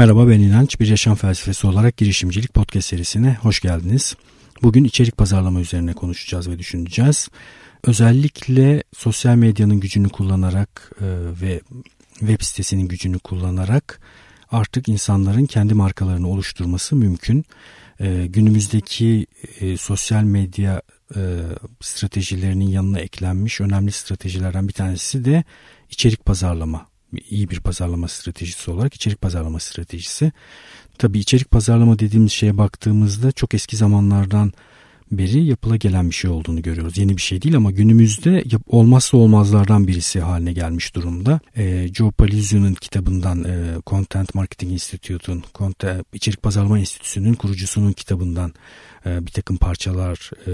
Merhaba ben İnanç. Bir yaşam felsefesi olarak girişimcilik podcast serisine hoş geldiniz. Bugün içerik pazarlama üzerine konuşacağız ve düşüneceğiz. Özellikle sosyal medyanın gücünü kullanarak e, ve web sitesinin gücünü kullanarak artık insanların kendi markalarını oluşturması mümkün. E, günümüzdeki e, sosyal medya stratejilerinin yanına eklenmiş önemli stratejilerden bir tanesi de içerik pazarlama iyi bir pazarlama stratejisi olarak içerik pazarlama stratejisi. Tabi içerik pazarlama dediğimiz şeye baktığımızda çok eski zamanlardan beri yapıla gelen bir şey olduğunu görüyoruz. Yeni bir şey değil ama günümüzde olmazsa olmazlardan birisi haline gelmiş durumda. E, Joe Palizio'nun kitabından e, Content Marketing Institute'un içerik pazarlama enstitüsünün kurucusunun kitabından e, bir takım parçalar e,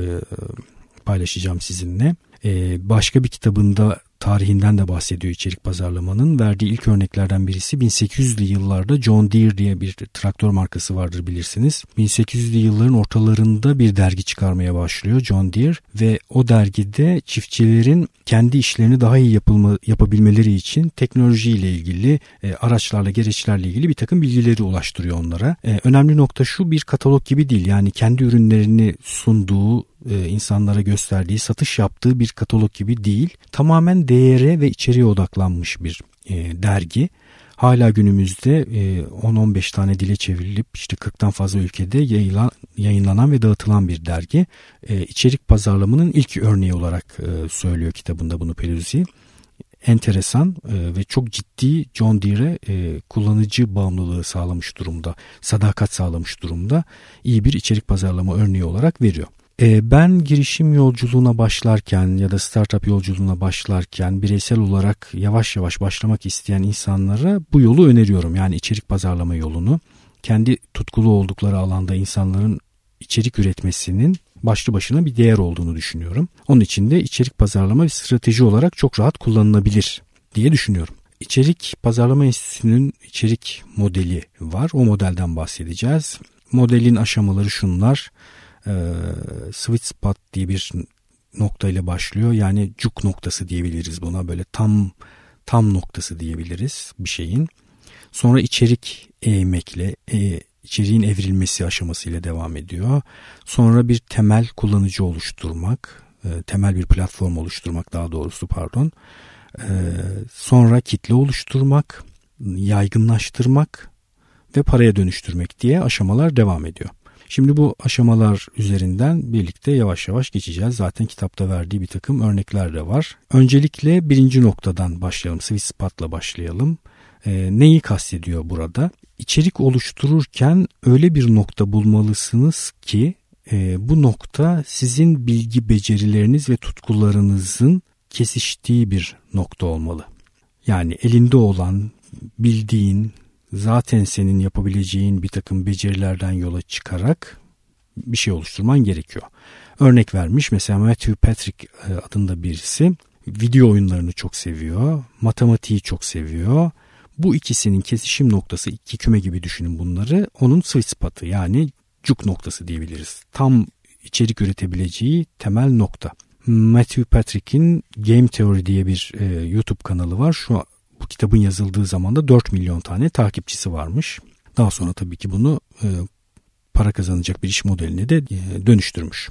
paylaşacağım sizinle. E, başka bir kitabında tarihinden de bahsediyor içerik pazarlamanın. Verdiği ilk örneklerden birisi 1800'lü yıllarda John Deere diye bir traktör markası vardır bilirsiniz. 1800'lü yılların ortalarında bir dergi çıkarmaya başlıyor John Deere ve o dergide çiftçilerin kendi işlerini daha iyi yapılma, yapabilmeleri için teknolojiyle ilgili, e, araçlarla, gereçlerle ilgili bir takım bilgileri ulaştırıyor onlara. E, önemli nokta şu bir katalog gibi değil yani kendi ürünlerini sunduğu e, insanlara gösterdiği, satış yaptığı bir katalog gibi değil. Tamamen değere ve içeriğe odaklanmış bir e, dergi. Hala günümüzde e, 10-15 tane dile çevrilip işte 40'tan fazla ülkede yayılan, yayınlanan ve dağıtılan bir dergi. E, içerik pazarlamanın ilk örneği olarak e, söylüyor kitabında bunu Peluzzi enteresan e, ve çok ciddi John Deere e, kullanıcı bağımlılığı sağlamış durumda, sadakat sağlamış durumda iyi bir içerik pazarlama örneği olarak veriyor. E, ben girişim yolculuğuna başlarken ya da startup yolculuğuna başlarken bireysel olarak yavaş yavaş başlamak isteyen insanlara bu yolu öneriyorum. Yani içerik pazarlama yolunu. Kendi tutkulu oldukları alanda insanların içerik üretmesinin başlı başına bir değer olduğunu düşünüyorum. Onun için de içerik pazarlama bir strateji olarak çok rahat kullanılabilir diye düşünüyorum. İçerik Pazarlama Enstitüsü'nün içerik modeli var. O modelden bahsedeceğiz. Modelin aşamaları şunlar e, sweet spot diye bir noktayla başlıyor. Yani cuk noktası diyebiliriz buna böyle tam tam noktası diyebiliriz bir şeyin. Sonra içerik eğmekle e, içeriğin evrilmesi aşamasıyla devam ediyor. Sonra bir temel kullanıcı oluşturmak, e, temel bir platform oluşturmak daha doğrusu pardon. E, sonra kitle oluşturmak, yaygınlaştırmak ve paraya dönüştürmek diye aşamalar devam ediyor. Şimdi bu aşamalar üzerinden birlikte yavaş yavaş geçeceğiz. Zaten kitapta verdiği bir takım örnekler de var. Öncelikle birinci noktadan başlayalım. Sweet spot'la başlayalım. E, neyi kastediyor burada? İçerik oluştururken öyle bir nokta bulmalısınız ki e, bu nokta sizin bilgi becerileriniz ve tutkularınızın kesiştiği bir nokta olmalı. Yani elinde olan, bildiğin, zaten senin yapabileceğin bir takım becerilerden yola çıkarak bir şey oluşturman gerekiyor. Örnek vermiş mesela Matthew Patrick e, adında birisi video oyunlarını çok seviyor, matematiği çok seviyor. Bu ikisinin kesişim noktası iki küme gibi düşünün bunları. Onun sweet spot'ı yani cuk noktası diyebiliriz. Tam içerik üretebileceği temel nokta. Matthew Patrick'in Game Theory diye bir e, YouTube kanalı var. Şu bu kitabın yazıldığı zaman da 4 milyon tane takipçisi varmış. Daha sonra tabii ki bunu e, para kazanacak bir iş modeline de e, dönüştürmüş.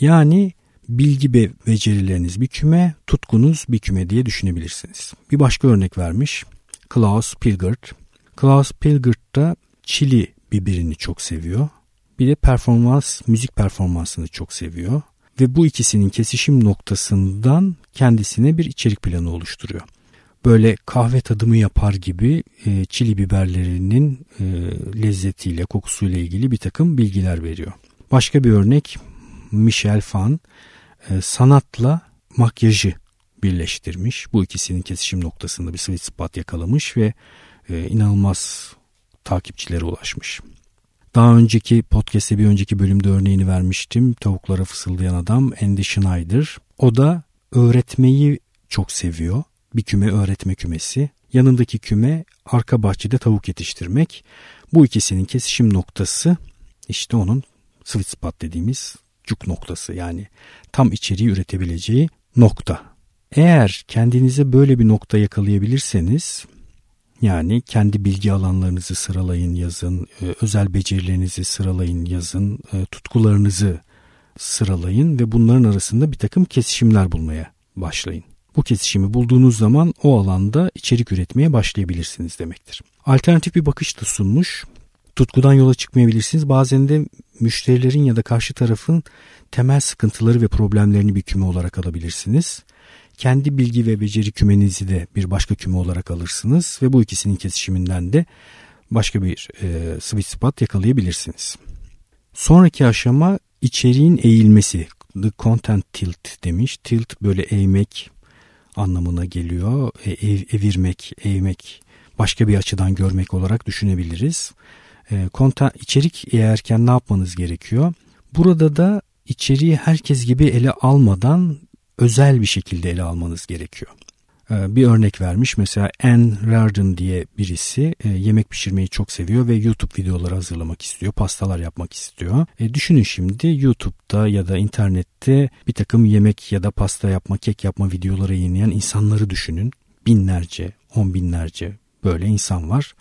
Yani bilgi ve becerileriniz bir küme, tutkunuz bir küme diye düşünebilirsiniz. Bir başka örnek vermiş. Klaus Pilgert. Klaus Pilgert da çili biberini çok seviyor. Bir de performans, müzik performansını çok seviyor. Ve bu ikisinin kesişim noktasından kendisine bir içerik planı oluşturuyor böyle kahve tadımı yapar gibi e, çili biberlerinin e, lezzetiyle, kokusuyla ilgili bir takım bilgiler veriyor. Başka bir örnek Michel Fan e, sanatla makyajı birleştirmiş. Bu ikisinin kesişim noktasında bir sweet spot yakalamış ve e, inanılmaz takipçilere ulaşmış. Daha önceki podcast'te bir önceki bölümde örneğini vermiştim. Tavuklara fısıldayan adam Andy Schneider. O da öğretmeyi çok seviyor bir küme öğretme kümesi, yanındaki küme arka bahçede tavuk yetiştirmek. Bu ikisinin kesişim noktası işte onun sweet spot dediğimiz cuk noktası yani tam içeriği üretebileceği nokta. Eğer kendinize böyle bir nokta yakalayabilirseniz Yani kendi bilgi alanlarınızı sıralayın yazın, e, özel becerilerinizi sıralayın yazın, e, tutkularınızı sıralayın ve bunların arasında bir takım kesişimler bulmaya başlayın. Bu kesişimi bulduğunuz zaman o alanda içerik üretmeye başlayabilirsiniz demektir. Alternatif bir bakış da sunmuş. Tutkudan yola çıkmayabilirsiniz. Bazen de müşterilerin ya da karşı tarafın temel sıkıntıları ve problemlerini bir küme olarak alabilirsiniz. Kendi bilgi ve beceri kümenizi de bir başka küme olarak alırsınız ve bu ikisinin kesişiminden de başka bir e, sweet spot yakalayabilirsiniz. Sonraki aşama içeriğin eğilmesi. The content tilt demiş. Tilt böyle eğmek anlamına geliyor. E, ev, evirmek, eğmek, başka bir açıdan görmek olarak düşünebiliriz. E, content, içerik eğerken ne yapmanız gerekiyor? Burada da içeriği herkes gibi ele almadan özel bir şekilde ele almanız gerekiyor. Ee, bir örnek vermiş. Mesela Anne Rardon diye birisi e, yemek pişirmeyi çok seviyor ve YouTube videoları hazırlamak istiyor. Pastalar yapmak istiyor. E, düşünün şimdi YouTube'da ya da internette bir takım yemek ya da pasta yapma, kek yapma videoları yayınlayan insanları düşünün. Binlerce, on binlerce böyle insan var.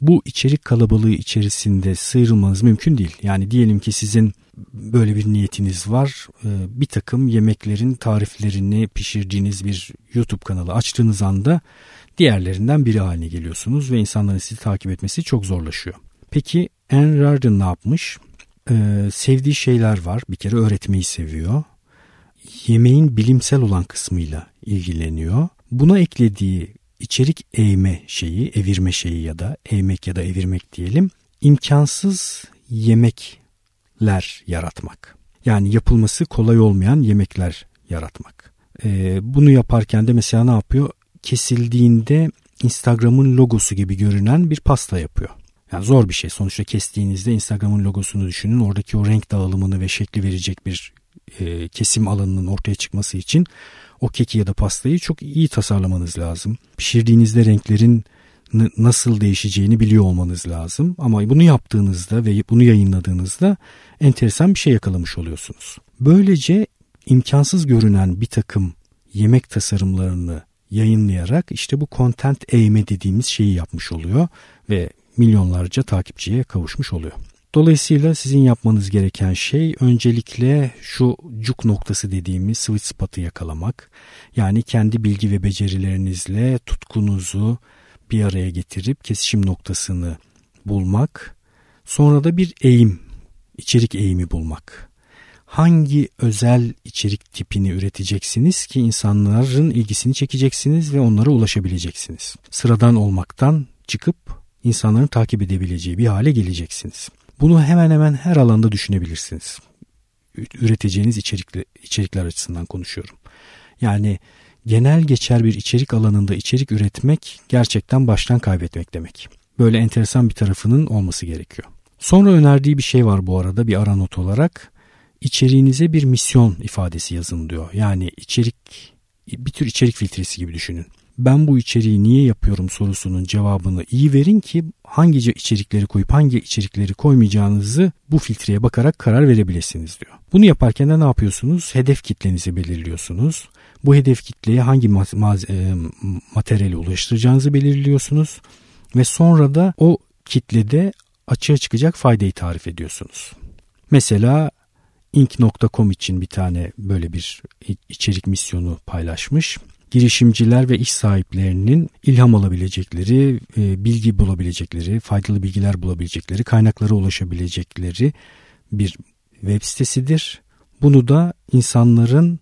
Bu içerik kalabalığı içerisinde sıyrılmanız mümkün değil. Yani diyelim ki sizin böyle bir niyetiniz var. Ee, bir takım yemeklerin tariflerini pişirdiğiniz bir YouTube kanalı açtığınız anda diğerlerinden biri haline geliyorsunuz ve insanların sizi takip etmesi çok zorlaşıyor. Peki Anne Rardon ne yapmış? Ee, sevdiği şeyler var. Bir kere öğretmeyi seviyor. Yemeğin bilimsel olan kısmıyla ilgileniyor. Buna eklediği içerik eğme şeyi, evirme şeyi ya da eğmek ya da evirmek diyelim. imkansız yemek yemekler yaratmak. Yani yapılması kolay olmayan yemekler yaratmak. Ee, bunu yaparken de mesela ne yapıyor? Kesildiğinde Instagram'ın logosu gibi görünen bir pasta yapıyor. Yani zor bir şey. Sonuçta kestiğinizde Instagram'ın logosunu düşünün. Oradaki o renk dağılımını ve şekli verecek bir e, kesim alanının ortaya çıkması için o keki ya da pastayı çok iyi tasarlamanız lazım. Pişirdiğinizde renklerin nasıl değişeceğini biliyor olmanız lazım. Ama bunu yaptığınızda ve bunu yayınladığınızda enteresan bir şey yakalamış oluyorsunuz. Böylece imkansız görünen bir takım yemek tasarımlarını yayınlayarak işte bu content eğme dediğimiz şeyi yapmış oluyor ve milyonlarca takipçiye kavuşmuş oluyor. Dolayısıyla sizin yapmanız gereken şey öncelikle şu cuk noktası dediğimiz sweet spot'ı yakalamak. Yani kendi bilgi ve becerilerinizle tutkunuzu, bir araya getirip kesişim noktasını bulmak. Sonra da bir eğim, içerik eğimi bulmak. Hangi özel içerik tipini üreteceksiniz ki insanların ilgisini çekeceksiniz ve onlara ulaşabileceksiniz. Sıradan olmaktan çıkıp insanların takip edebileceği bir hale geleceksiniz. Bunu hemen hemen her alanda düşünebilirsiniz. Üreteceğiniz içerikli, içerikler açısından konuşuyorum. Yani genel geçer bir içerik alanında içerik üretmek gerçekten baştan kaybetmek demek. Böyle enteresan bir tarafının olması gerekiyor. Sonra önerdiği bir şey var bu arada bir ara not olarak. İçeriğinize bir misyon ifadesi yazın diyor. Yani içerik bir tür içerik filtresi gibi düşünün. Ben bu içeriği niye yapıyorum sorusunun cevabını iyi verin ki hangi içerikleri koyup hangi içerikleri koymayacağınızı bu filtreye bakarak karar verebilirsiniz diyor. Bunu yaparken de ne yapıyorsunuz? Hedef kitlenizi belirliyorsunuz. Bu hedef kitleye hangi e, materyali ulaştıracağınızı belirliyorsunuz ve sonra da o kitlede açığa çıkacak faydayı tarif ediyorsunuz. Mesela ink.com için bir tane böyle bir içerik misyonu paylaşmış. Girişimciler ve iş sahiplerinin ilham alabilecekleri, e, bilgi bulabilecekleri, faydalı bilgiler bulabilecekleri, kaynaklara ulaşabilecekleri bir web sitesidir. Bunu da insanların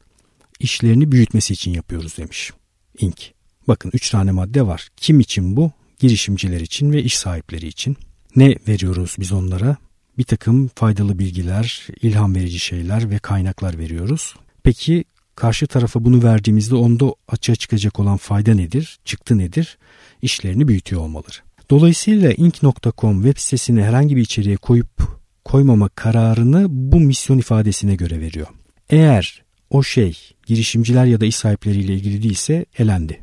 işlerini büyütmesi için yapıyoruz demiş İnk. Bakın üç tane madde var. Kim için bu? Girişimciler için ve iş sahipleri için. Ne veriyoruz biz onlara? Bir takım faydalı bilgiler, ilham verici şeyler ve kaynaklar veriyoruz. Peki karşı tarafa bunu verdiğimizde onda açığa çıkacak olan fayda nedir? Çıktı nedir? İşlerini büyütüyor olmaları. Dolayısıyla ink.com web sitesine herhangi bir içeriğe koyup koymama kararını bu misyon ifadesine göre veriyor. Eğer o şey girişimciler ya da iş sahipleriyle ilgili değilse elendi.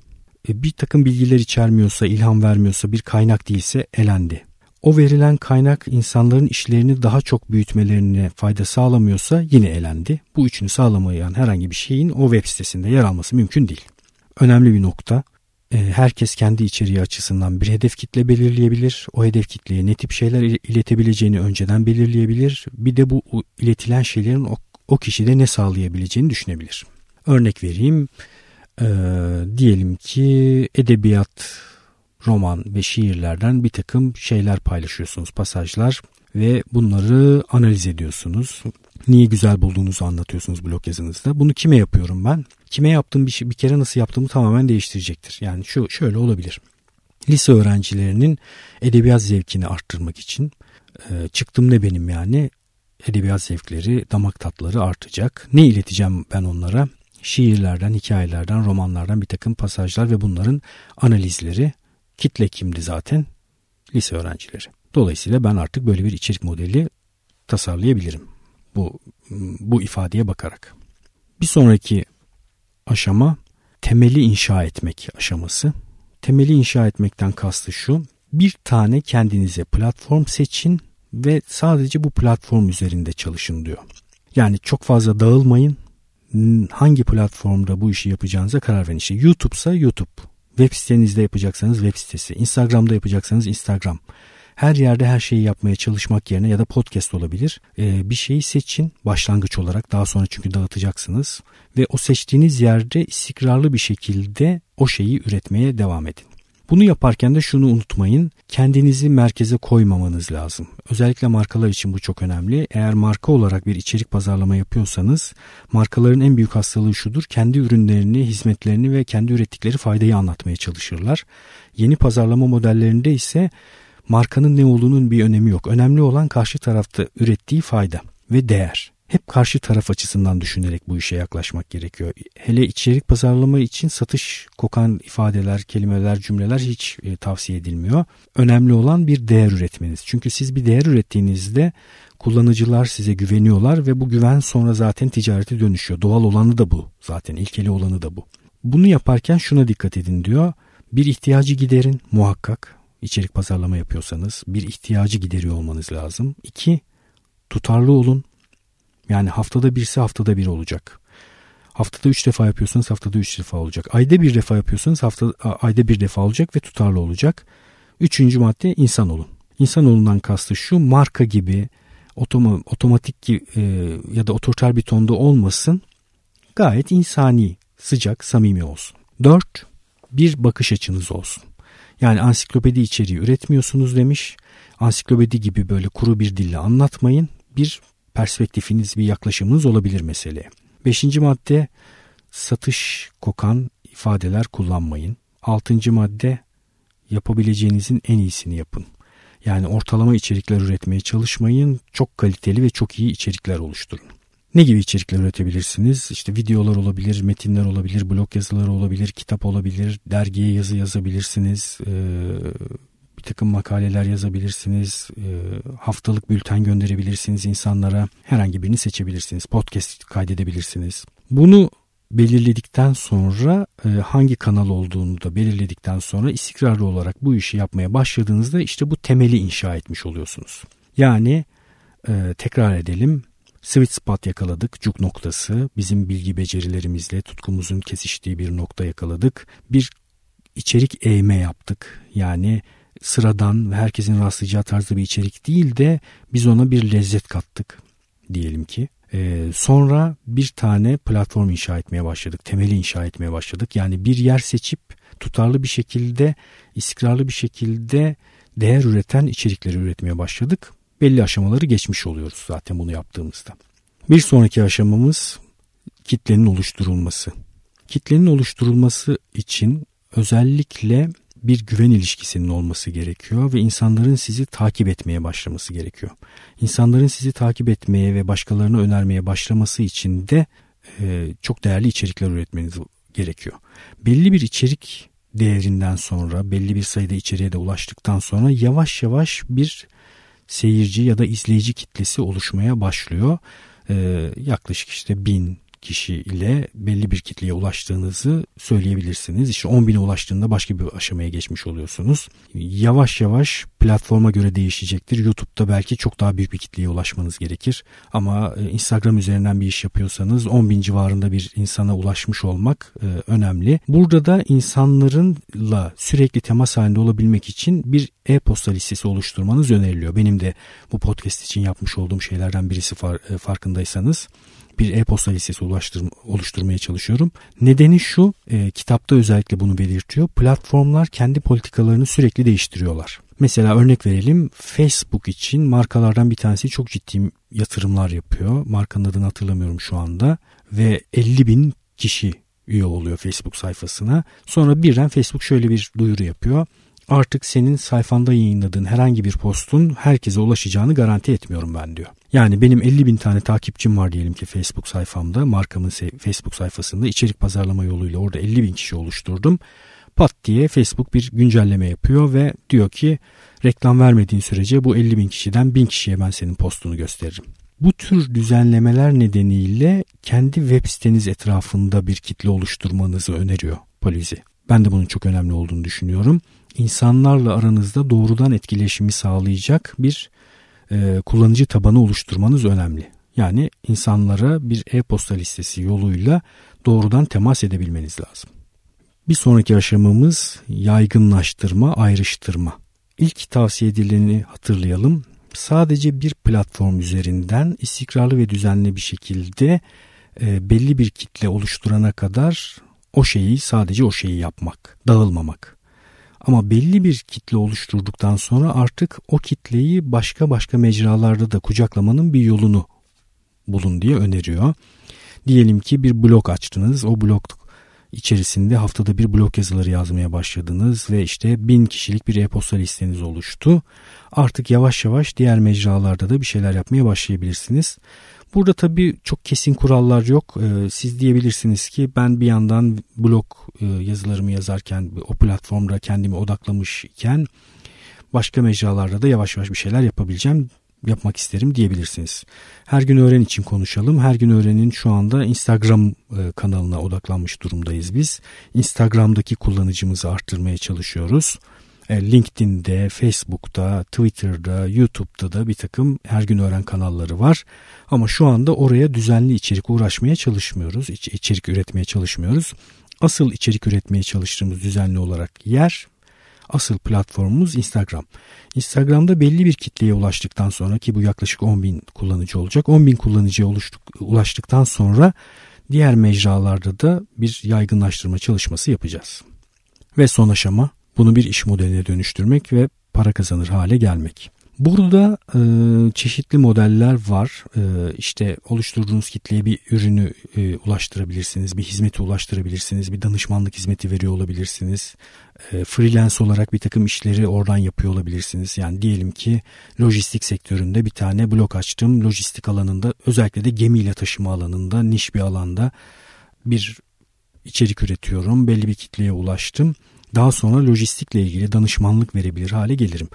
E, bir takım bilgiler içermiyorsa, ilham vermiyorsa, bir kaynak değilse elendi. O verilen kaynak insanların işlerini daha çok büyütmelerine fayda sağlamıyorsa yine elendi. Bu üçünü sağlamayan herhangi bir şeyin o web sitesinde yer alması mümkün değil. Önemli bir nokta. e, herkes kendi içeriği açısından bir hedef kitle belirleyebilir. O hedef kitleye ne tip şeyler iletebileceğini önceden belirleyebilir. Bir de bu iletilen şeylerin o, o kişide ne sağlayabileceğini düşünebilir. Örnek vereyim. Ee, diyelim ki edebiyat, roman ve şiirlerden bir takım şeyler paylaşıyorsunuz, pasajlar ve bunları analiz ediyorsunuz. Niye güzel bulduğunuzu anlatıyorsunuz blog yazınızda. Bunu kime yapıyorum ben? Kime yaptığım bir, şey, bir kere nasıl yaptığımı tamamen değiştirecektir. Yani şu şöyle olabilir. Lise öğrencilerinin edebiyat zevkini arttırmak için e, çıktım ne benim yani edebiyat zevkleri, damak tatları artacak. Ne ileteceğim ben onlara? Şiirlerden, hikayelerden, romanlardan bir takım pasajlar ve bunların analizleri. Kitle kimdi zaten? Lise öğrencileri. Dolayısıyla ben artık böyle bir içerik modeli tasarlayabilirim. Bu bu ifadeye bakarak. Bir sonraki aşama temeli inşa etmek aşaması. Temeli inşa etmekten kastı şu. Bir tane kendinize platform seçin ve sadece bu platform üzerinde çalışın diyor. Yani çok fazla dağılmayın. Hangi platformda bu işi yapacağınıza karar verin. İşte YouTube'sa YouTube. Web sitenizde yapacaksanız web sitesi. Instagram'da yapacaksanız Instagram her yerde her şeyi yapmaya çalışmak yerine ya da podcast olabilir. Ee, bir şeyi seçin başlangıç olarak daha sonra çünkü dağıtacaksınız ve o seçtiğiniz yerde istikrarlı bir şekilde o şeyi üretmeye devam edin. Bunu yaparken de şunu unutmayın. Kendinizi merkeze koymamanız lazım. Özellikle markalar için bu çok önemli. Eğer marka olarak bir içerik pazarlama yapıyorsanız markaların en büyük hastalığı şudur. Kendi ürünlerini, hizmetlerini ve kendi ürettikleri faydayı anlatmaya çalışırlar. Yeni pazarlama modellerinde ise markanın ne olduğunun bir önemi yok. Önemli olan karşı tarafta ürettiği fayda ve değer. Hep karşı taraf açısından düşünerek bu işe yaklaşmak gerekiyor. Hele içerik pazarlama için satış kokan ifadeler, kelimeler, cümleler hiç e, tavsiye edilmiyor. Önemli olan bir değer üretmeniz. Çünkü siz bir değer ürettiğinizde kullanıcılar size güveniyorlar ve bu güven sonra zaten ticarete dönüşüyor. Doğal olanı da bu zaten ilkeli olanı da bu. Bunu yaparken şuna dikkat edin diyor. Bir ihtiyacı giderin muhakkak içerik pazarlama yapıyorsanız bir ihtiyacı gideriyor olmanız lazım. İki, tutarlı olun. Yani haftada birse haftada bir olacak. Haftada üç defa yapıyorsanız haftada üç defa olacak. Ayda bir defa yapıyorsanız hafta ayda bir defa olacak ve tutarlı olacak. Üçüncü madde insan olun. İnsan olundan kastı şu marka gibi otoma, otomatik e, ya da otoriter bir tonda olmasın. Gayet insani, sıcak, samimi olsun. Dört, bir bakış açınız olsun. Yani ansiklopedi içeriği üretmiyorsunuz demiş. Ansiklopedi gibi böyle kuru bir dille anlatmayın. Bir perspektifiniz, bir yaklaşımınız olabilir meseleye. Beşinci madde satış kokan ifadeler kullanmayın. Altıncı madde yapabileceğinizin en iyisini yapın. Yani ortalama içerikler üretmeye çalışmayın. Çok kaliteli ve çok iyi içerikler oluşturun. Ne gibi içerikler üretebilirsiniz? İşte videolar olabilir, metinler olabilir, blog yazıları olabilir, kitap olabilir, dergiye yazı yazabilirsiniz, bir takım makaleler yazabilirsiniz, haftalık bülten gönderebilirsiniz insanlara, herhangi birini seçebilirsiniz, podcast kaydedebilirsiniz. Bunu belirledikten sonra hangi kanal olduğunu da belirledikten sonra istikrarlı olarak bu işi yapmaya başladığınızda işte bu temeli inşa etmiş oluyorsunuz. Yani tekrar edelim Sweet spot yakaladık, cuk noktası. Bizim bilgi becerilerimizle tutkumuzun kesiştiği bir nokta yakaladık. Bir içerik eğme yaptık. Yani sıradan ve herkesin rastlayacağı tarzda bir içerik değil de biz ona bir lezzet kattık diyelim ki. Ee, sonra bir tane platform inşa etmeye başladık. Temeli inşa etmeye başladık. Yani bir yer seçip tutarlı bir şekilde, istikrarlı bir şekilde değer üreten içerikleri üretmeye başladık belli aşamaları geçmiş oluyoruz zaten bunu yaptığımızda. Bir sonraki aşamamız kitlenin oluşturulması. Kitlenin oluşturulması için özellikle bir güven ilişkisinin olması gerekiyor ve insanların sizi takip etmeye başlaması gerekiyor. İnsanların sizi takip etmeye ve başkalarına önermeye başlaması için de e, çok değerli içerikler üretmeniz gerekiyor. Belli bir içerik değerinden sonra, belli bir sayıda içeriğe de ulaştıktan sonra yavaş yavaş bir seyirci ya da izleyici kitlesi oluşmaya başlıyor. Ee, yaklaşık işte bin kişi ile belli bir kitleye ulaştığınızı söyleyebilirsiniz. İşte 10 bine ulaştığında başka bir aşamaya geçmiş oluyorsunuz. Yavaş yavaş platforma göre değişecektir. YouTube'da belki çok daha büyük bir kitleye ulaşmanız gerekir. Ama e, Instagram üzerinden bir iş yapıyorsanız 10 bin civarında bir insana ulaşmış olmak e, önemli. Burada da insanlarınla sürekli temas halinde olabilmek için bir e-posta listesi oluşturmanız öneriliyor. Benim de bu podcast için yapmış olduğum şeylerden birisi e, farkındaysanız bir e-posta listesi oluşturmaya çalışıyorum. Nedeni şu, e, kitapta özellikle bunu belirtiyor. Platformlar kendi politikalarını sürekli değiştiriyorlar. Mesela örnek verelim Facebook için markalardan bir tanesi çok ciddi yatırımlar yapıyor. Markanın adını hatırlamıyorum şu anda ve 50 bin kişi üye oluyor Facebook sayfasına. Sonra birden Facebook şöyle bir duyuru yapıyor artık senin sayfanda yayınladığın herhangi bir postun herkese ulaşacağını garanti etmiyorum ben diyor. Yani benim 50 bin tane takipçim var diyelim ki Facebook sayfamda markamın Facebook sayfasında içerik pazarlama yoluyla orada 50 bin kişi oluşturdum. Pat diye Facebook bir güncelleme yapıyor ve diyor ki reklam vermediğin sürece bu 50 bin kişiden 1000 kişiye ben senin postunu gösteririm. Bu tür düzenlemeler nedeniyle kendi web siteniz etrafında bir kitle oluşturmanızı öneriyor Polizi. Ben de bunun çok önemli olduğunu düşünüyorum insanlarla aranızda doğrudan etkileşimi sağlayacak bir e, kullanıcı tabanı oluşturmanız önemli. Yani insanlara bir e-posta listesi yoluyla doğrudan temas edebilmeniz lazım. Bir sonraki aşamamız yaygınlaştırma, ayrıştırma. İlk tavsiye edileni hatırlayalım. Sadece bir platform üzerinden istikrarlı ve düzenli bir şekilde e, belli bir kitle oluşturana kadar o şeyi sadece o şeyi yapmak, dağılmamak. Ama belli bir kitle oluşturduktan sonra artık o kitleyi başka başka mecralarda da kucaklamanın bir yolunu bulun diye öneriyor. Diyelim ki bir blog açtınız. O blog içerisinde haftada bir blog yazıları yazmaya başladınız ve işte bin kişilik bir e-posta listeniz oluştu. Artık yavaş yavaş diğer mecralarda da bir şeyler yapmaya başlayabilirsiniz. Burada tabii çok kesin kurallar yok. Ee, siz diyebilirsiniz ki ben bir yandan blog e, yazılarımı yazarken o platformda kendimi odaklamış iken başka mecralarda da yavaş yavaş bir şeyler yapabileceğim yapmak isterim diyebilirsiniz. Her gün öğren için konuşalım. Her gün öğrenin şu anda Instagram e, kanalına odaklanmış durumdayız biz. Instagram'daki kullanıcımızı arttırmaya çalışıyoruz. E, LinkedIn'de, Facebook'ta, Twitter'da, YouTube'da da bir takım her gün öğren kanalları var. Ama şu anda oraya düzenli içerik uğraşmaya çalışmıyoruz. İç, içerik üretmeye çalışmıyoruz. Asıl içerik üretmeye çalıştığımız düzenli olarak yer asıl platformumuz Instagram. Instagram'da belli bir kitleye ulaştıktan sonra ki bu yaklaşık 10 bin kullanıcı olacak. 10 bin kullanıcıya ulaştıktan sonra diğer mecralarda da bir yaygınlaştırma çalışması yapacağız. Ve son aşama bunu bir iş modeline dönüştürmek ve para kazanır hale gelmek. Burada e, çeşitli modeller var. E, işte oluşturduğunuz kitleye bir ürünü e, ulaştırabilirsiniz, bir hizmeti ulaştırabilirsiniz, bir danışmanlık hizmeti veriyor olabilirsiniz. E, freelance olarak bir takım işleri oradan yapıyor olabilirsiniz. Yani diyelim ki lojistik sektöründe bir tane blok açtım. Lojistik alanında özellikle de gemiyle taşıma alanında niş bir alanda bir içerik üretiyorum. Belli bir kitleye ulaştım. Daha sonra lojistikle ilgili danışmanlık verebilir hale gelirim.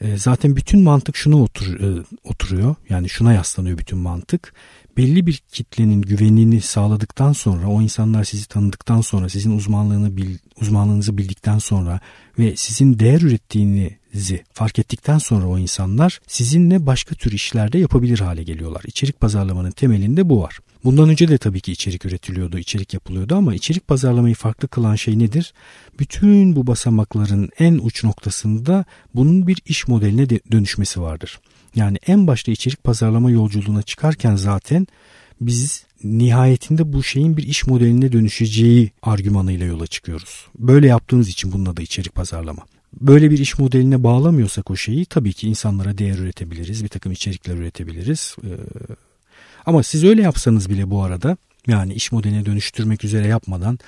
E, zaten bütün mantık şuna otur, e, oturuyor. Yani şuna yaslanıyor bütün mantık. Belli bir kitlenin güvenini sağladıktan sonra, o insanlar sizi tanıdıktan sonra, sizin uzmanlığını bil, uzmanlığınızı bildikten sonra ve sizin değer ürettiğinizi fark ettikten sonra o insanlar sizinle başka tür işlerde yapabilir hale geliyorlar. İçerik pazarlamanın temelinde bu var. Bundan önce de tabii ki içerik üretiliyordu, içerik yapılıyordu ama içerik pazarlamayı farklı kılan şey nedir? Bütün bu basamakların en uç noktasında bunun bir iş modeline dönüşmesi vardır. Yani en başta içerik pazarlama yolculuğuna çıkarken zaten biz nihayetinde bu şeyin bir iş modeline dönüşeceği argümanıyla yola çıkıyoruz. Böyle yaptığımız için bunun adı içerik pazarlama. Böyle bir iş modeline bağlamıyorsak o şeyi tabii ki insanlara değer üretebiliriz, bir takım içerikler üretebiliriz. Ee, ama siz öyle yapsanız bile bu arada yani iş modeline dönüştürmek üzere yapmadan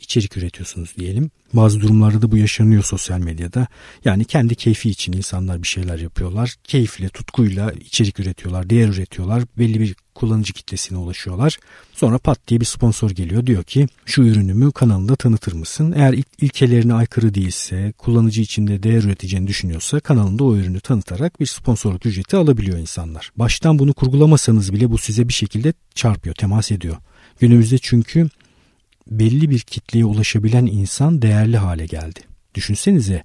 içerik üretiyorsunuz diyelim. Bazı durumlarda da bu yaşanıyor sosyal medyada. Yani kendi keyfi için insanlar bir şeyler yapıyorlar. Keyifle, tutkuyla içerik üretiyorlar, değer üretiyorlar. Belli bir kullanıcı kitlesine ulaşıyorlar. Sonra pat diye bir sponsor geliyor diyor ki şu ürünümü kanalında tanıtır mısın? Eğer il- ilkelerine aykırı değilse, kullanıcı içinde değer üreteceğini düşünüyorsa kanalında o ürünü tanıtarak bir sponsorluk ücreti alabiliyor insanlar. Baştan bunu kurgulamasanız bile bu size bir şekilde çarpıyor, temas ediyor. Günümüzde çünkü belli bir kitleye ulaşabilen insan değerli hale geldi. Düşünsenize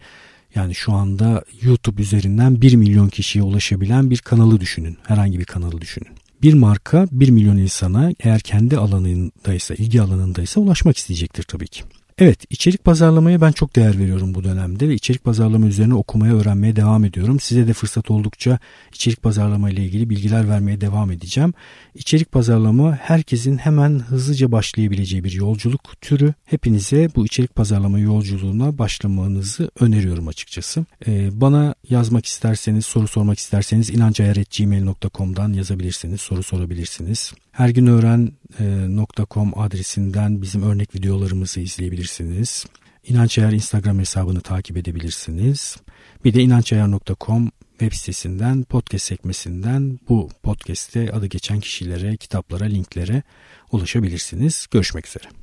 yani şu anda YouTube üzerinden 1 milyon kişiye ulaşabilen bir kanalı düşünün. Herhangi bir kanalı düşünün. Bir marka 1 milyon insana eğer kendi alanındaysa, ilgi alanındaysa ulaşmak isteyecektir tabii ki. Evet içerik pazarlamaya ben çok değer veriyorum bu dönemde ve içerik pazarlama üzerine okumaya öğrenmeye devam ediyorum. Size de fırsat oldukça içerik pazarlama ile ilgili bilgiler vermeye devam edeceğim. İçerik pazarlama herkesin hemen hızlıca başlayabileceği bir yolculuk türü. Hepinize bu içerik pazarlama yolculuğuna başlamanızı öneriyorum açıkçası. Ee, bana yazmak isterseniz, soru sormak isterseniz inancayar.gmail.com'dan yazabilirsiniz, soru sorabilirsiniz. Her gün öğren.com adresinden bizim örnek videolarımızı izleyebilirsiniz. İnançayar Instagram hesabını takip edebilirsiniz. Bir de inançayar.com web sitesinden podcast sekmesinden bu podcast'te adı geçen kişilere, kitaplara, linklere ulaşabilirsiniz. Görüşmek üzere.